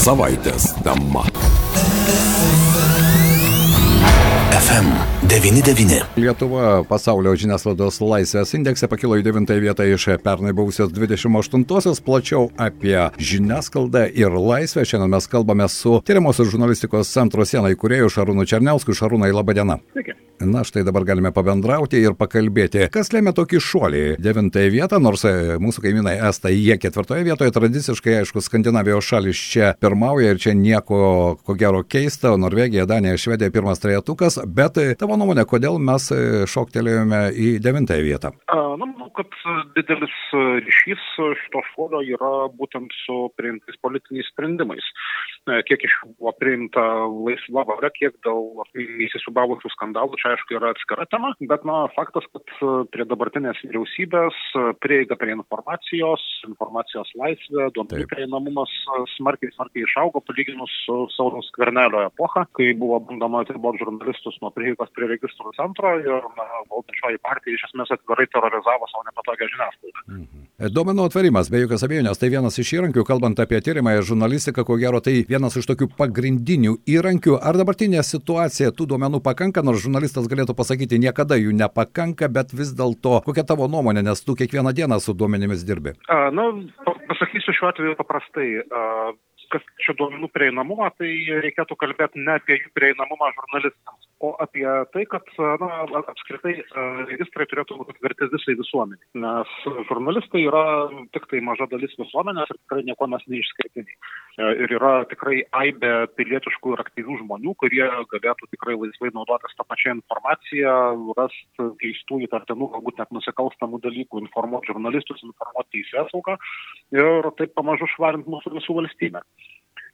Savaitės tema. FM99. Lietuva pasaulio žiniasklaidos laisvės indekse pakilo į 9 vietą iš pernai buvusios 28-osios. Plačiau apie žiniasklaidą ir laisvę. Šiandien mes kalbame su tyriamosios žurnalistikos centro sienai kuriejų Šarūnu Černiausku. Šarūnai, laba diena. Sveiki. Na štai dabar galime pabendrauti ir pakalbėti, kas lėmė tokį šuolį. Devintąją vietą, nors e, mūsų kaimynai Estai jie ketvirtoje vietoje, tradiciškai, aišku, Skandinavijos šalis čia pirmauja ir čia nieko, ko gero, keista, Norvegija, Danija, Švedija pirmas trejetukas, bet e, tavo nuomonė, kodėl mes e, šoktelėjome į devintąją vietą? Na, manau, kad didelis ryšys šito šuolio yra būtent su priimtais politiniais sprendimais. Kiek iš jų buvo priimta laisva valia, kiek dėl įsisubavusių skandalų, čia aišku yra atskira tema, bet na, faktas, kad prie dabartinės vyriausybės prieiga prie informacijos, informacijos laisvė, duomenų prieinamumas smarkiai, smarkiai išaugo palyginus su Sauliaus Kvernelio epocha, kai buvo bandoma atriboti žurnalistus nuo prieigos prie registrų centro ir na, valdančioji partija iš esmės atvirai terorizavo savo nepatogią žiniasklaidą. Mhm. Duomenų atvarimas, be jokios abejonės, tai vienas iš įrankių, kalbant apie tyrimąją žurnalistiką, ko gero tai vienas iš tokių pagrindinių įrankių. Ar dabartinė situacija tų duomenų pakanka, nors žurnalistas galėtų pasakyti, niekada jų nepakanka, bet vis dėlto, kokia tavo nuomonė, nes tu kiekvieną dieną su duomenimis dirbi? A, na, pasakysiu šiuo atveju paprastai. A, kas čia duomenų prieinamumą, tai reikėtų kalbėti ne apie jų prieinamumą žurnalistams, o apie tai, kad na, apskritai registrai turėtų būti atverti visai visuomeniai. Nes žurnalistai yra tik tai maža dalis visuomenės ir tikrai nieko mes neišskirtiniai. Ir yra tikrai aibė pilietiškų ir aktyvių žmonių, kurie galėtų tikrai laisvai naudotis tą pačią informaciją, rasti keistų įtartinų, galbūt net nusikalstamų dalykų, informuoti žurnalistus, informuoti teisėsaugą ir taip pamažu švarinti mūsų visų valstybę.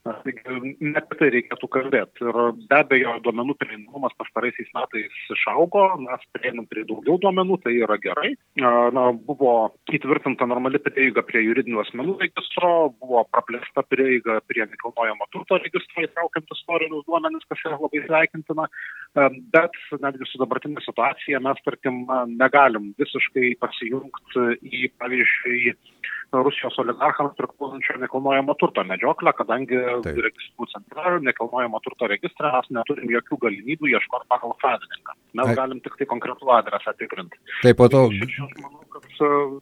Taigi, ne apie tai reikėtų kalbėti. Ir be abejo, duomenų prieinamumas pastaraisiais metais išaugo, mes prieinam prie daugiau duomenų, tai yra gerai. Na, buvo įtvirtinta normali prieiga prie juridinių asmenų registro, buvo praplėsta prieiga prie nekilnojamo turto registro, įtraukiant istorinius duomenis, kas yra labai sveikintina. Bet netgi su dabartinė situacija mes, tarkim, negalim visiškai pasijungti į, pavyzdžiui, Rusijos oligarchams priklausančio nekilnojamo turto medžioklę, kadangi Taip. registrų centre, nekilnojamo turto registre mes neturim jokių galimybių ieškoti pagal savininką. Mes Ai. galim tik tai konkretų adresą tikrinti. Taip, po to manau, kad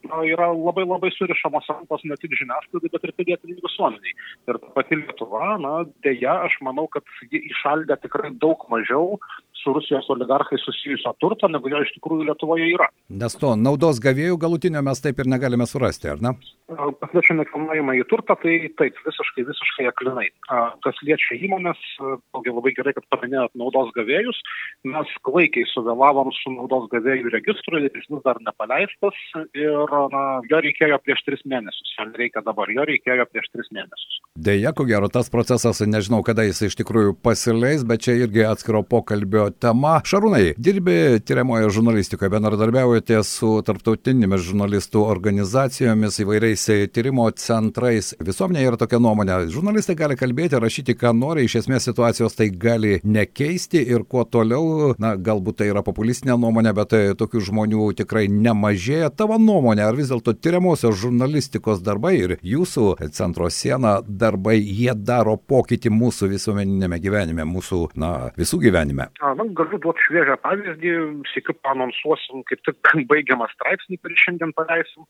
na, yra labai labai surišamos rankos ne tik žiniasklaidai, bet ir pilietiniai visuomeniai. Ir ta pati Lietuva, na, dėja, aš manau, kad ji išaldė tikrai daug mažiau su Rusijos oligarchai susijusio turto, negu jo iš tikrųjų Lietuvoje yra. Nes to naudos gavėjų galutinio mes taip ir negalime surasti, ar ne? Kas liečia nekilnojamą į turtą, tai taip, visiškai, visiškai aklinai. A, Kas liečia įmonės, vėlgi labai gerai, kad paminėjot naudos gavėjus, mes klaikiai suvėlavom su naudos gavėjų registru, jis vis dar nepaleistas ir na, jo reikėjo prieš tris mėnesius, jo reikia dabar, jo reikėjo prieš tris mėnesius. Deja, ko gero, tas procesas, nežinau, kada jis iš tikrųjų pasileis, bet čia irgi atskiro pokalbio tema. Šarūnai, dirbi tyriamojo žurnalistikoje, bendradarbiaujate su tarptautinėmis žurnalistų organizacijomis, įvairiais tyrimo centrais. Visuomenė yra tokia nuomonė. Žurnalistai gali kalbėti, rašyti, ką nori, iš esmės situacijos tai gali nekeisti ir kuo toliau, na, galbūt tai yra populistinė nuomonė, bet e, tokių žmonių tikrai nemažėja. Tavo nuomonė, ar vis dėlto tyriamosios žurnalistikos darbai ir jūsų centro siena darbai, jie daro pokytį mūsų visuomeninėme gyvenime, mūsų, na, visų gyvenime? A, Na, galiu duoti šviežią pavyzdį, sėkiu panonsuosim, kaip tik baigiamą straipsnį, kurį šiandien paleisim.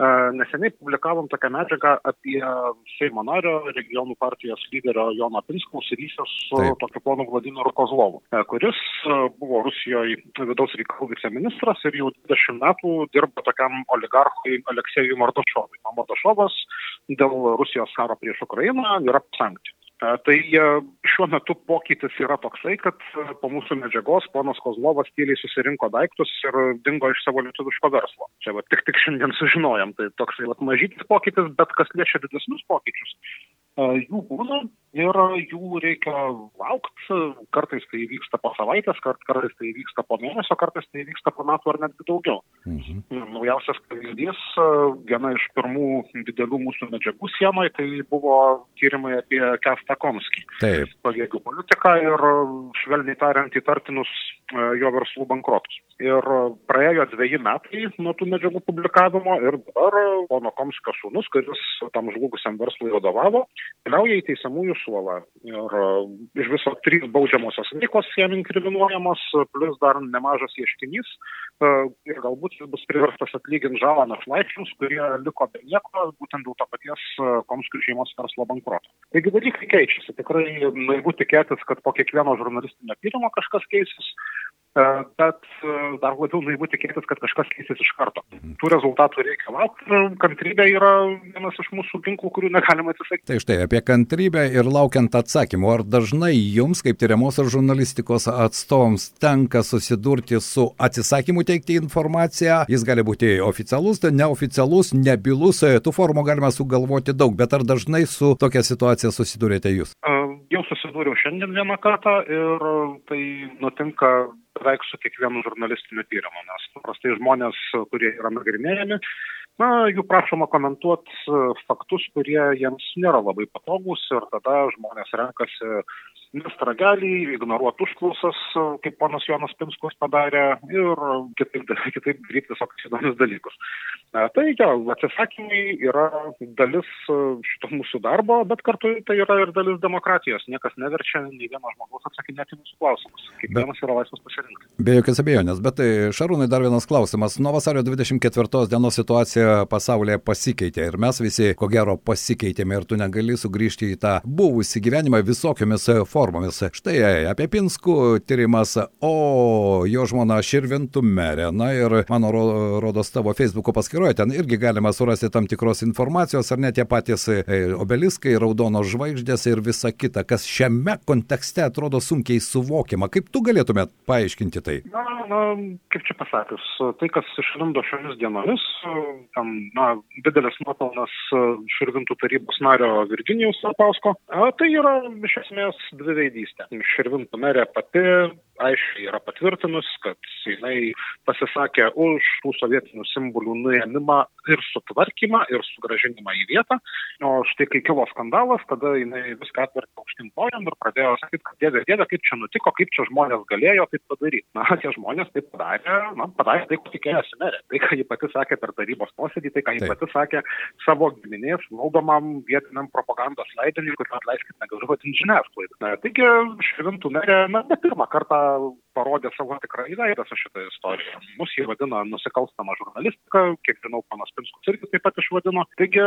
A, Neseniai publikavom tokią medžiagą apie Seimo nario, regionų partijos lyderio Jono Pinskaus ryšius su Taip. tokiu ponu Vladimiru Kozlovu, a, kuris a, buvo Rusijoje vidaus reikalų viceministras ir jau 20 metų dirba tokiam oligarchui Aleksejui Mardošovui. O Mardošovas dėl Rusijos karo prieš Ukrainą yra sankcijų. Tai e, šiuo metu pokytis yra toksai, kad e, po mūsų medžiagos ponas Kozlovas tyliai susirinko daiktus ir dingo iš savo lietuviško verslo. Čia va, tik, tik šiandien sužinojom, tai toksai vat, mažytis pokytis, bet kas liečia didesnius pokyčius. E, Jų būna ir jų reikia laukti. Kartais tai vyksta po savaitės, kart- kartais tai vyksta po mėnesio, kartais tai vyksta po metų ar netgi daugiau. Mhm. Naujausias pavyzdys, e, viena iš pirmų didelių mūsų medžiagų sienoje, tai buvo tyrimai apie Kestą Komskį. Taip. Pagėgių politiką ir, švelniai tariant, įtartinus jo verslų bankrotus. Ir praėjo dviejį metai nuo tų medžiagų publikavimo ir dabar pono Komskio sūnus, kuris tam žlugusiam verslui vadovavo, keliauja į teisiamųjų suolą. Ir iš viso trys baudžiamosios veikos jam inkriminuojamos, plus dar nemažas ieškinys. Ir galbūt jis bus priverstas atlyginti žalą našlaičiams, kurie liko be nieko, būtent dėl to paties Komskio šeimos verslo bankroto. Taigi dalykai keičiasi. Tikrai naivu tikėtis, kad po kiekvieno žurnalistinio tyrimo kažkas keisis bet dar labiau naivu tikėtis, kad kažkas keisis iš karto. Tų rezultatų reikia laukti kantrybė yra vienas iš mūsų ginklų, kurių negalima atsisakyti. Tai štai apie kantrybę ir laukiant atsakymų. Ar dažnai jums, kaip tyriamosios žurnalistikos atstovams, tenka susidurti su atsisakymu teikti informaciją? Jis gali būti oficialus, tai neoficialus, nebylus, tų formų galima sugalvoti daug, bet ar dažnai su tokia situacija susidurėte jūs? Jau susidūriau šiandien vieną kartą ir tai nutinka beveik su kiekvienu žurnalistiniu tyrimu, nes paprastai žmonės, kurie yra nagrinėjami, na, jų prašoma komentuoti faktus, kurie jiems nėra labai patogus ir tada žmonės renkasi mest ragelį, ignoruoti užklausas, kaip ponas Jonas Pinskus padarė ir kitaip, kitaip daryti visokius įdomius dalykus. Tai jo, atsisakymai yra dalis šito mūsų darbo, bet kartu tai yra ir dalis demokratijos. Niekas neverčia nei vieno žmogaus atsakinėti mūsų klausimus. Kiekvienas yra laisvas pasirinkti. Be jokios abejonės, bet tai Šarūnai dar vienas klausimas. Nuo vasario 24 dienos situacija pasaulyje pasikeitė ir mes visi, ko gero, pasikeitėme ir tu negali sugrįžti į tą buvusį gyvenimą visokiomis formomis formomis. Štai apie Pinskų tyrimas, o jo žmona Širvintų merė. Na ir mano rodos tavo Facebook'o paskyroje, ten irgi galima surasti tam tikros informacijos, ar net tie patys e, obeliskai, raudonos žvaigždės ir visa kita, kas šiame kontekste atrodo sunkiai suvokiama. Kaip tu galėtumėt paaiškinti tai? Na, na kaip čia pasakius, tai, kas išlindo šiomis dienomis, tam, na, didelis nuopelnas Širvintų tarybos nario Virginijaus Sapausko, tai yra iš esmės dvi dviveidystė. Širvintų merė pati aiškiai yra patvirtinus, kad jinai pasisakė už tų sovietinių simbolių nuėmimą ir sutvarkymą ir sugražinimą į vietą. O štai kai kilo skandalas, tada jinai viską atvertė aukštim kojom ir pradėjo sakyti, kad dieve, dieve, kaip čia nutiko, kaip čia žmonės galėjo taip padaryti. Na, tie žmonės taip padarė, na, padarė tai, ko tikėjosi merė. Tai, ką ji pati sakė per tarybos posėdį, tai, ką ji pati sakė savo giminės valdomam vietiniam propagandos leidiniui, kurio atleiskit negaliu vadinti žiniasklaidą. Taigi, švintų merė, na, ne pirmą kartą uh, parodė savo tikrąjį veidą su šitą istoriją. Mus jį vadina nusikalstama žurnalistika, kiek žinau, panas Pinskus irgi taip pat išvadino. Taigi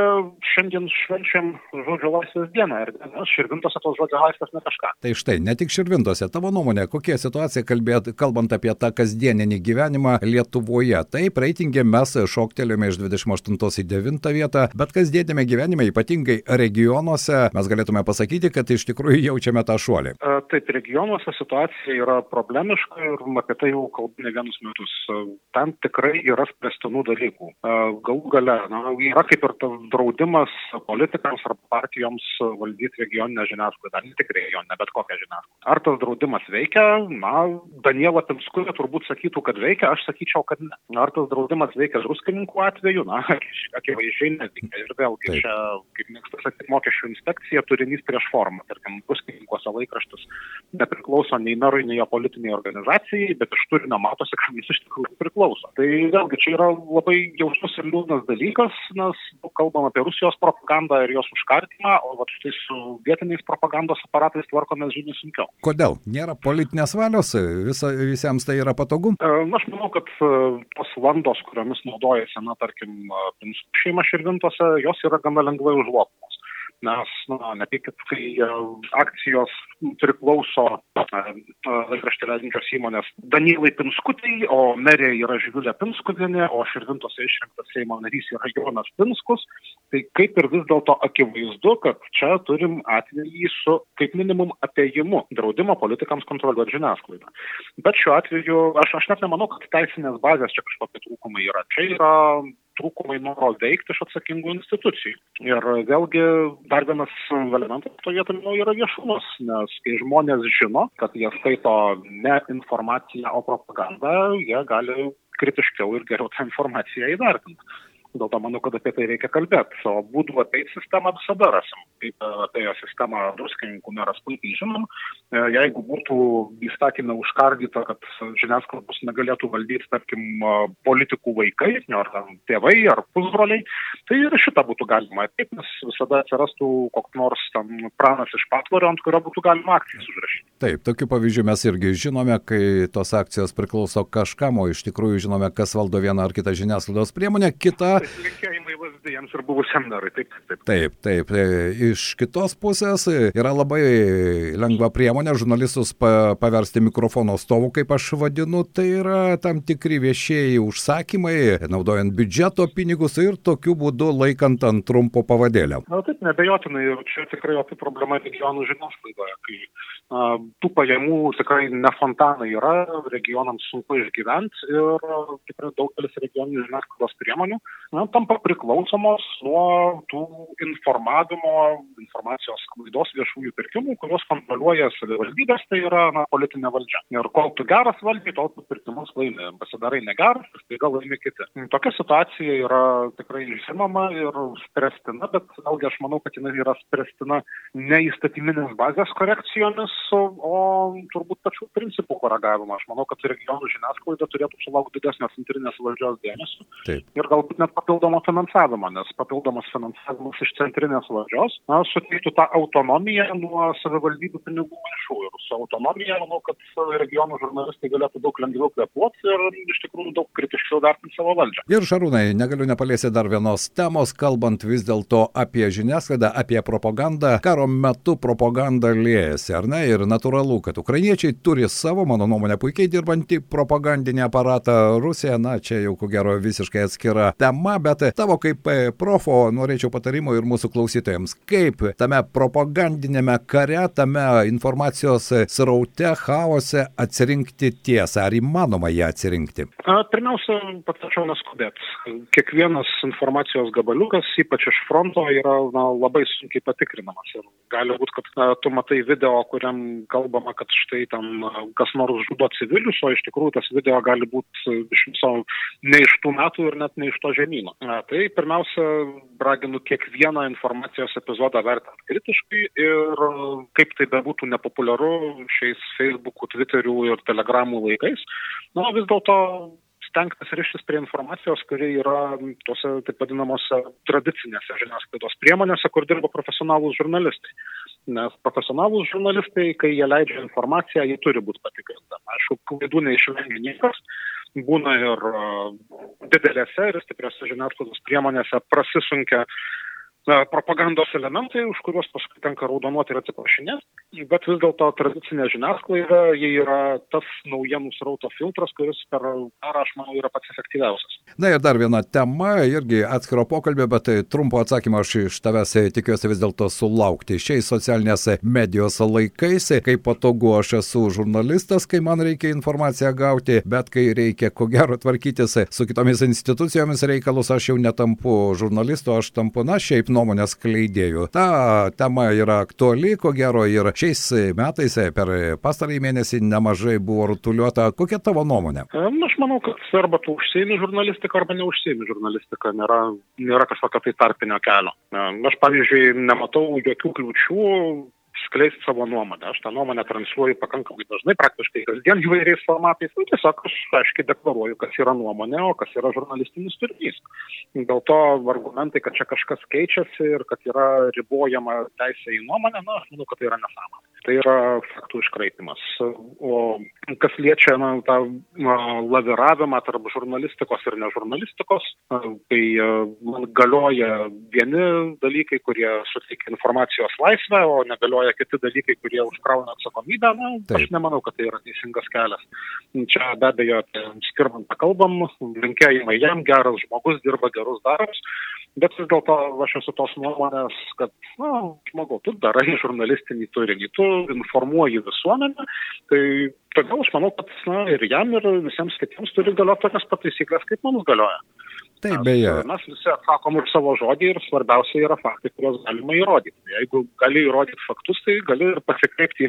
šiandien švenčiam žodžio laisvės dieną ir nes širvintose tos žodžio laisvės ne kažką. Tai štai, ne tik širvintose, tavo nuomonė, kokia situacija kalbėt, kalbant apie tą kasdieninį gyvenimą Lietuvoje. Taip, reitingė mes šoktelėjome iš 28 į 9 vietą, bet kasdienėme gyvenime, ypatingai regionuose, mes galėtume pasakyti, kad iš tikrųjų jaučiame tą šuolį. Taip, regionuose situacija yra problemiška ir apie tai jau kalbu ne vienus metus. Ten tikrai yra spręstinų dalykų. Galų gale, na, yra kaip ir draudimas politikams ar partijoms valdyti regioninę žiniasklaidą, ne tik regioninę, bet kokią žiniasklaidą. Ar tas draudimas veikia? Na, Daniela Pinskutė turbūt sakytų, kad veikia, aš sakyčiau, kad ne. Ar tas draudimas veikia druskininkų atveju? Na, akivaizdžiai neveikia. Ir vėlgi Taip. čia, kaip mėgsta sakyti, mokesčių inspekcija turinys prieš formą. Tarkim, druskininkuose laikraštis nepriklauso nei merui, nei jo politiniai organizacijai, bet iš turinio matosi, kam jis iš tikrųjų priklauso. Tai vėlgi čia yra labai jautrus ir liūdnas dalykas, nes kalbam apie Rusijos propagandą ir jos užkartimą, o vat štai su vietiniais propagandos aparatais tvarkomės žymiai sunkiau. Kodėl? Nėra politinės valios, Visa, visiems tai yra patogu? Na, aš manau, kad tos landos, kuriomis naudojasi, na, tarkim, šeima širvintose, jos yra gana lengvai užlopamos nes na nepykit kai akcijos priklauso laikraštį leidžiančios įmonės Danielai Pinskutei, o merė yra Živilė Pinskuvienė, o Širvintose išrinktas Seimo narys yra Jonas Pinskus, tai kaip ir vis dėlto akivaizdu, kad čia turim atvejį su kaip minimum apėjimu draudimo politikams kontroliuoti žiniasklaidą. Bet šiuo atveju aš, aš net nemanau, kad teisinės bazės čia kažkokie trūkumai yra. Čia yra trūkumai noro veikti iš atsakingų institucijų. Ir vėlgi dar vienas elementas to vietoje nu, yra viešumas, nes kai žmonės žino, kad jie skaito ne informaciją, o propagandą, jie gali kritiškiau ir geriau tą informaciją įvertinti. Dėl to manau, kad apie tai reikia kalbėti. O būdų apie sistemą visada rasim. Kaip apie sistemą druskininkų meras puikiai žinom. Jeigu būtų įstatymė užkardyta, kad žiniasklaidos negalėtų valdyti, tarkim, politikų vaikai, ar tėvai, ar pusbroliai, tai ir šitą būtų galima. Taip, nes visada atsirastų koks nors tam pranas iš patvorio, ant kurio būtų galima akcijas užrašyti. Taip, tokių pavyzdžių mes irgi žinome, kai tos akcijos priklauso kažkam, o iš tikrųjų žinome, kas valdo vieną ar kitą žiniasklaidos priemonę, kita. Linkėjimai vazdėjams ir buvusiam narui, taip, taip. Taip, taip. Iš kitos pusės yra labai lengva priemonė žurnalistus paversti mikrofono stovu, kaip aš vadinu, tai yra tam tikri viešieji užsakymai, naudojant biudžeto pinigus ir tokiu būdu laikant ant trumpo pavadėlio. Na taip, nebejotinai, ir čia tikrai opi problema regionų žiniasklaidoje, kai a, tų pajamų tikrai ne fontanai yra, regionams sunku išgyventi ir tikrai daugelis regioninių žiniasklaidos priemonių na, tampa priklausomos nuo tų informavimo, informacijos klaidos viešųjų pirkimų, kuriuos kontroliuoja savivaldybės, tai yra na, politinė valdžia. Ir kol tu geras valdžiai, tol tu pirkimus laimi, pasidarai negeras ir staiga laimi kiti. Tokia situacija yra tikrai žinoma ir spręstina, bet vėlgi aš manau, kad jinai yra spręstina ne įstatyminės bazės korekcijomis, o turbūt pačių principų koregavimo. Aš manau, kad regionų žiniasklaida turėtų sulaukti didesnio centrinės valdžios dėmesio Taip. ir galbūt net papildomo finansavimo, nes papildomas finansavimas iš centrinės valdžios na, suteiktų tą autonomiją nuo savivaldybių pinigų lėšų. Ir su autonomija manau, kad regionų žurnalistai galėtų daug lengviau kvepuoti ir iš tikrųjų daug kritiškiau vertinti savo valdžią. Ir Šarūnai, negaliu nepaliesti dar vienos temos, kalbant vis dėlto apie žiniasklaidą, apie propagandą. Karo metu propaganda liejasi, ar ne? Ir natūralu, kad ukrainiečiai turi savo, mano nuomonė, puikiai dirbantį propagandinį aparatą. Rusija, na, čia jau ko gero visiškai atskira tema, bet tavo kaip profo norėčiau patarimo ir mūsų klausytojams, kaip tame propagandinėme kare, tame informacijos sraute, chaose atsirinkti tiesą? Ar įmanoma ją atsirinkti? Pirmiausia, patarčiau neskubėti. Kiekvienas informacijos gabaliukas, ypač iš fronto, yra na, labai sunkiai patikrinamas. Ir gali būti, kad na, tu matai video, kuriam kalbama, kad štai tam kas nors žudo civilius, o iš tikrųjų tas video gali būti iš viso ne iš tų metų ir net ne iš to žemynų. Tai pirmiausia, raginu kiekvieną informacijos epizodą vertinti kritiškai ir kaip tai bebūtų nepopuliaru šiais Facebook'ų, Twitter'ų ir Telegramų laikais, na vis dėlto stengtis ryštis prie informacijos, kuri yra tose taip vadinamose tradicinėse žiniasklaidos priemonėse, kur dirba profesionalūs žurnalistai. Nes profesionalūs žurnalistai, kai jie leidžia informaciją, jie turi būti patikrinta. Aišku, klaidų neišvengia niekas. Būna ir didelėse ir stipriose žiniasklaidos priemonėse prasisunkia na, propagandos elementai, už kuriuos paskui tenka raudonuoti ir atsiprašinėti, bet vis dėlto tradicinė žiniasklaida, jie yra tas naujienų srauto filtras, kuris per karą, aš manau, yra pats efektyviausias. Na ir dar viena tema, irgi atskiro pokalbio, bet tai trumpo atsakymą aš iš tavęs tikiuosi vis dėlto sulaukti. Šiais socialinės medijos laikais, kai patogu aš esu žurnalistas, kai man reikia informaciją gauti, bet kai reikia ko gero tvarkytis su kitomis institucijomis reikalus, aš jau netampu žurnalistu, aš tampu, na, šiaip nuomonės kleidėjų. Ta tema yra aktuali, ko gero, ir šiais metais per pastarąjį mėnesį nemažai buvo rutuliuota. Kokia tavo nuomonė? Aš manau, kad arba tu užsiemi žurnalistiką, arba neužsiemi žurnalistiką. Nėra, nėra kažkokio tai tarpinio kelio. Aš, pavyzdžiui, nematau jokių kliučių skleisti savo nuomonę. Aš tą nuomonę transliuoju pakankamai dažnai, praktiškai kasdien įvairiais formatais. Nu, tiesiog aš aiškiai deklaruoju, kas yra nuomonė, o kas yra žurnalistinis turinys. Dėl to argumentai, kad čia kažkas keičiasi ir kad yra ribojama teisė į nuomonę, na, aš manau, kad tai yra nesąmonė. Tai yra faktų iškraipimas. O kas liečia na, tą na, laviravimą tarp žurnalistikos ir nežurnalistikos, na, tai man galioja vieni dalykai, kurie suteikia informacijos laisvę, o negalioja kiti dalykai, kurie užkrauna atsakomybę. Na, Taip. aš nemanau, kad tai yra teisingas kelias. Čia be abejo skirmantą kalbam, linkėjimai jam, geras žmogus, dirba gerus darbus. Bet vis dėlto aš esu tos nuomonės, kad, na, žmogau, tu darai žurnalistinį turinį, tu informuoji visuomenę, tai todėl aš manau, kad na, ir jam, ir visiems kitiems turi galioti tokias pat taisyklės, kaip mums galioja. Taip, beje. Mes visi atsakom už savo žodį ir svarbiausia yra faktai, kuriuos galima įrodyti. Jeigu gali įrodyti faktus, tai gali ir pasikreipti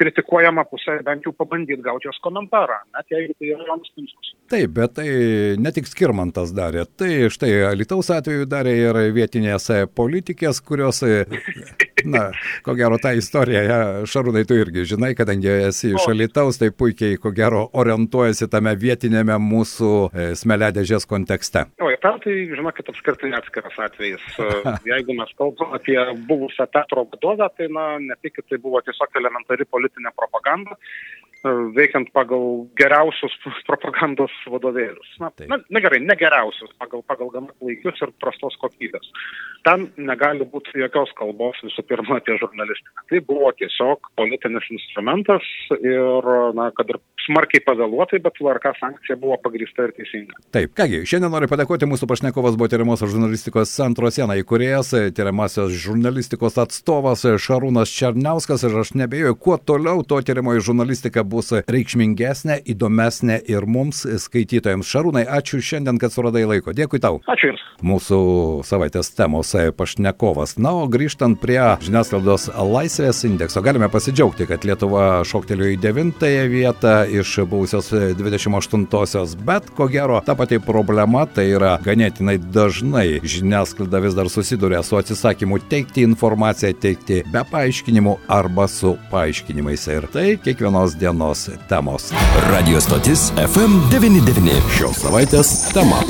kritikuojamą pusę, bent jau pabandyti gauti jos komentarą, net jeigu tai yra Jonas Pinskus. Taip, bet tai ne tik Skirmantas darė, tai štai Alitaus atveju darė ir vietinės politikės, kurios, na, ko gero tą istoriją, Šarūnai, tu irgi žinai, kadangi esi iš Alitaus, tai puikiai, ko gero, orientuojasi tame vietinėme mūsų e, smeledėžės kontekste. O, ten tai, žinokit, apskritai atskiras atvejis. Jeigu mes kalbam apie buvusią teatro vadovę, tai, na, ne tik tai buvo tiesiog elementari politinė propaganda, veikiant pagal geriausius propagandos vadovėlius. Na, na, na gerai, ne geriausius, pagal, pagal gana klaikius ir prastos kokybės. Ten negali būti jokios kalbos visų pirma apie žurnalistiką. Tai buvo tiesiog politinis instrumentas ir, na, kad ir smarkiai pavėluotai, bet VRK sankcija buvo pagrįsta ir teisinga. Taip, kągi, šiandien noriu padėkoti mūsų pašnekovas buvo tyriamosios žurnalistikos centro siena įkūrėjas, tyriamosios žurnalistikos atstovas Šarūnas Černiauskas ir aš nebejoju, kuo toliau to tyrimoji žurnalistika bus reikšmingesnė, įdomesnė ir mums skaitytojams. Šarūnai, ačiū šiandien, kad suradai laiko. Dėkui tau. Ačiū Jums. Mūsų savaitės temos pašnekovas. Na, o grįžtant prie žiniasklaidos laisvės indekso, galime pasidžiaugti, kad Lietuva šoktelėjo į devintąją vietą iš buvusios 28-osios, bet ko gero ta pati problema tai yra ganėtinai dažnai žiniasklaida vis dar susiduria su atsisakymu teikti informaciją, teikti be paaiškinimų arba su paaiškinimais. Ir tai kiekvienos dienos temos. Radio stotis FM99. Šios savaitės tema.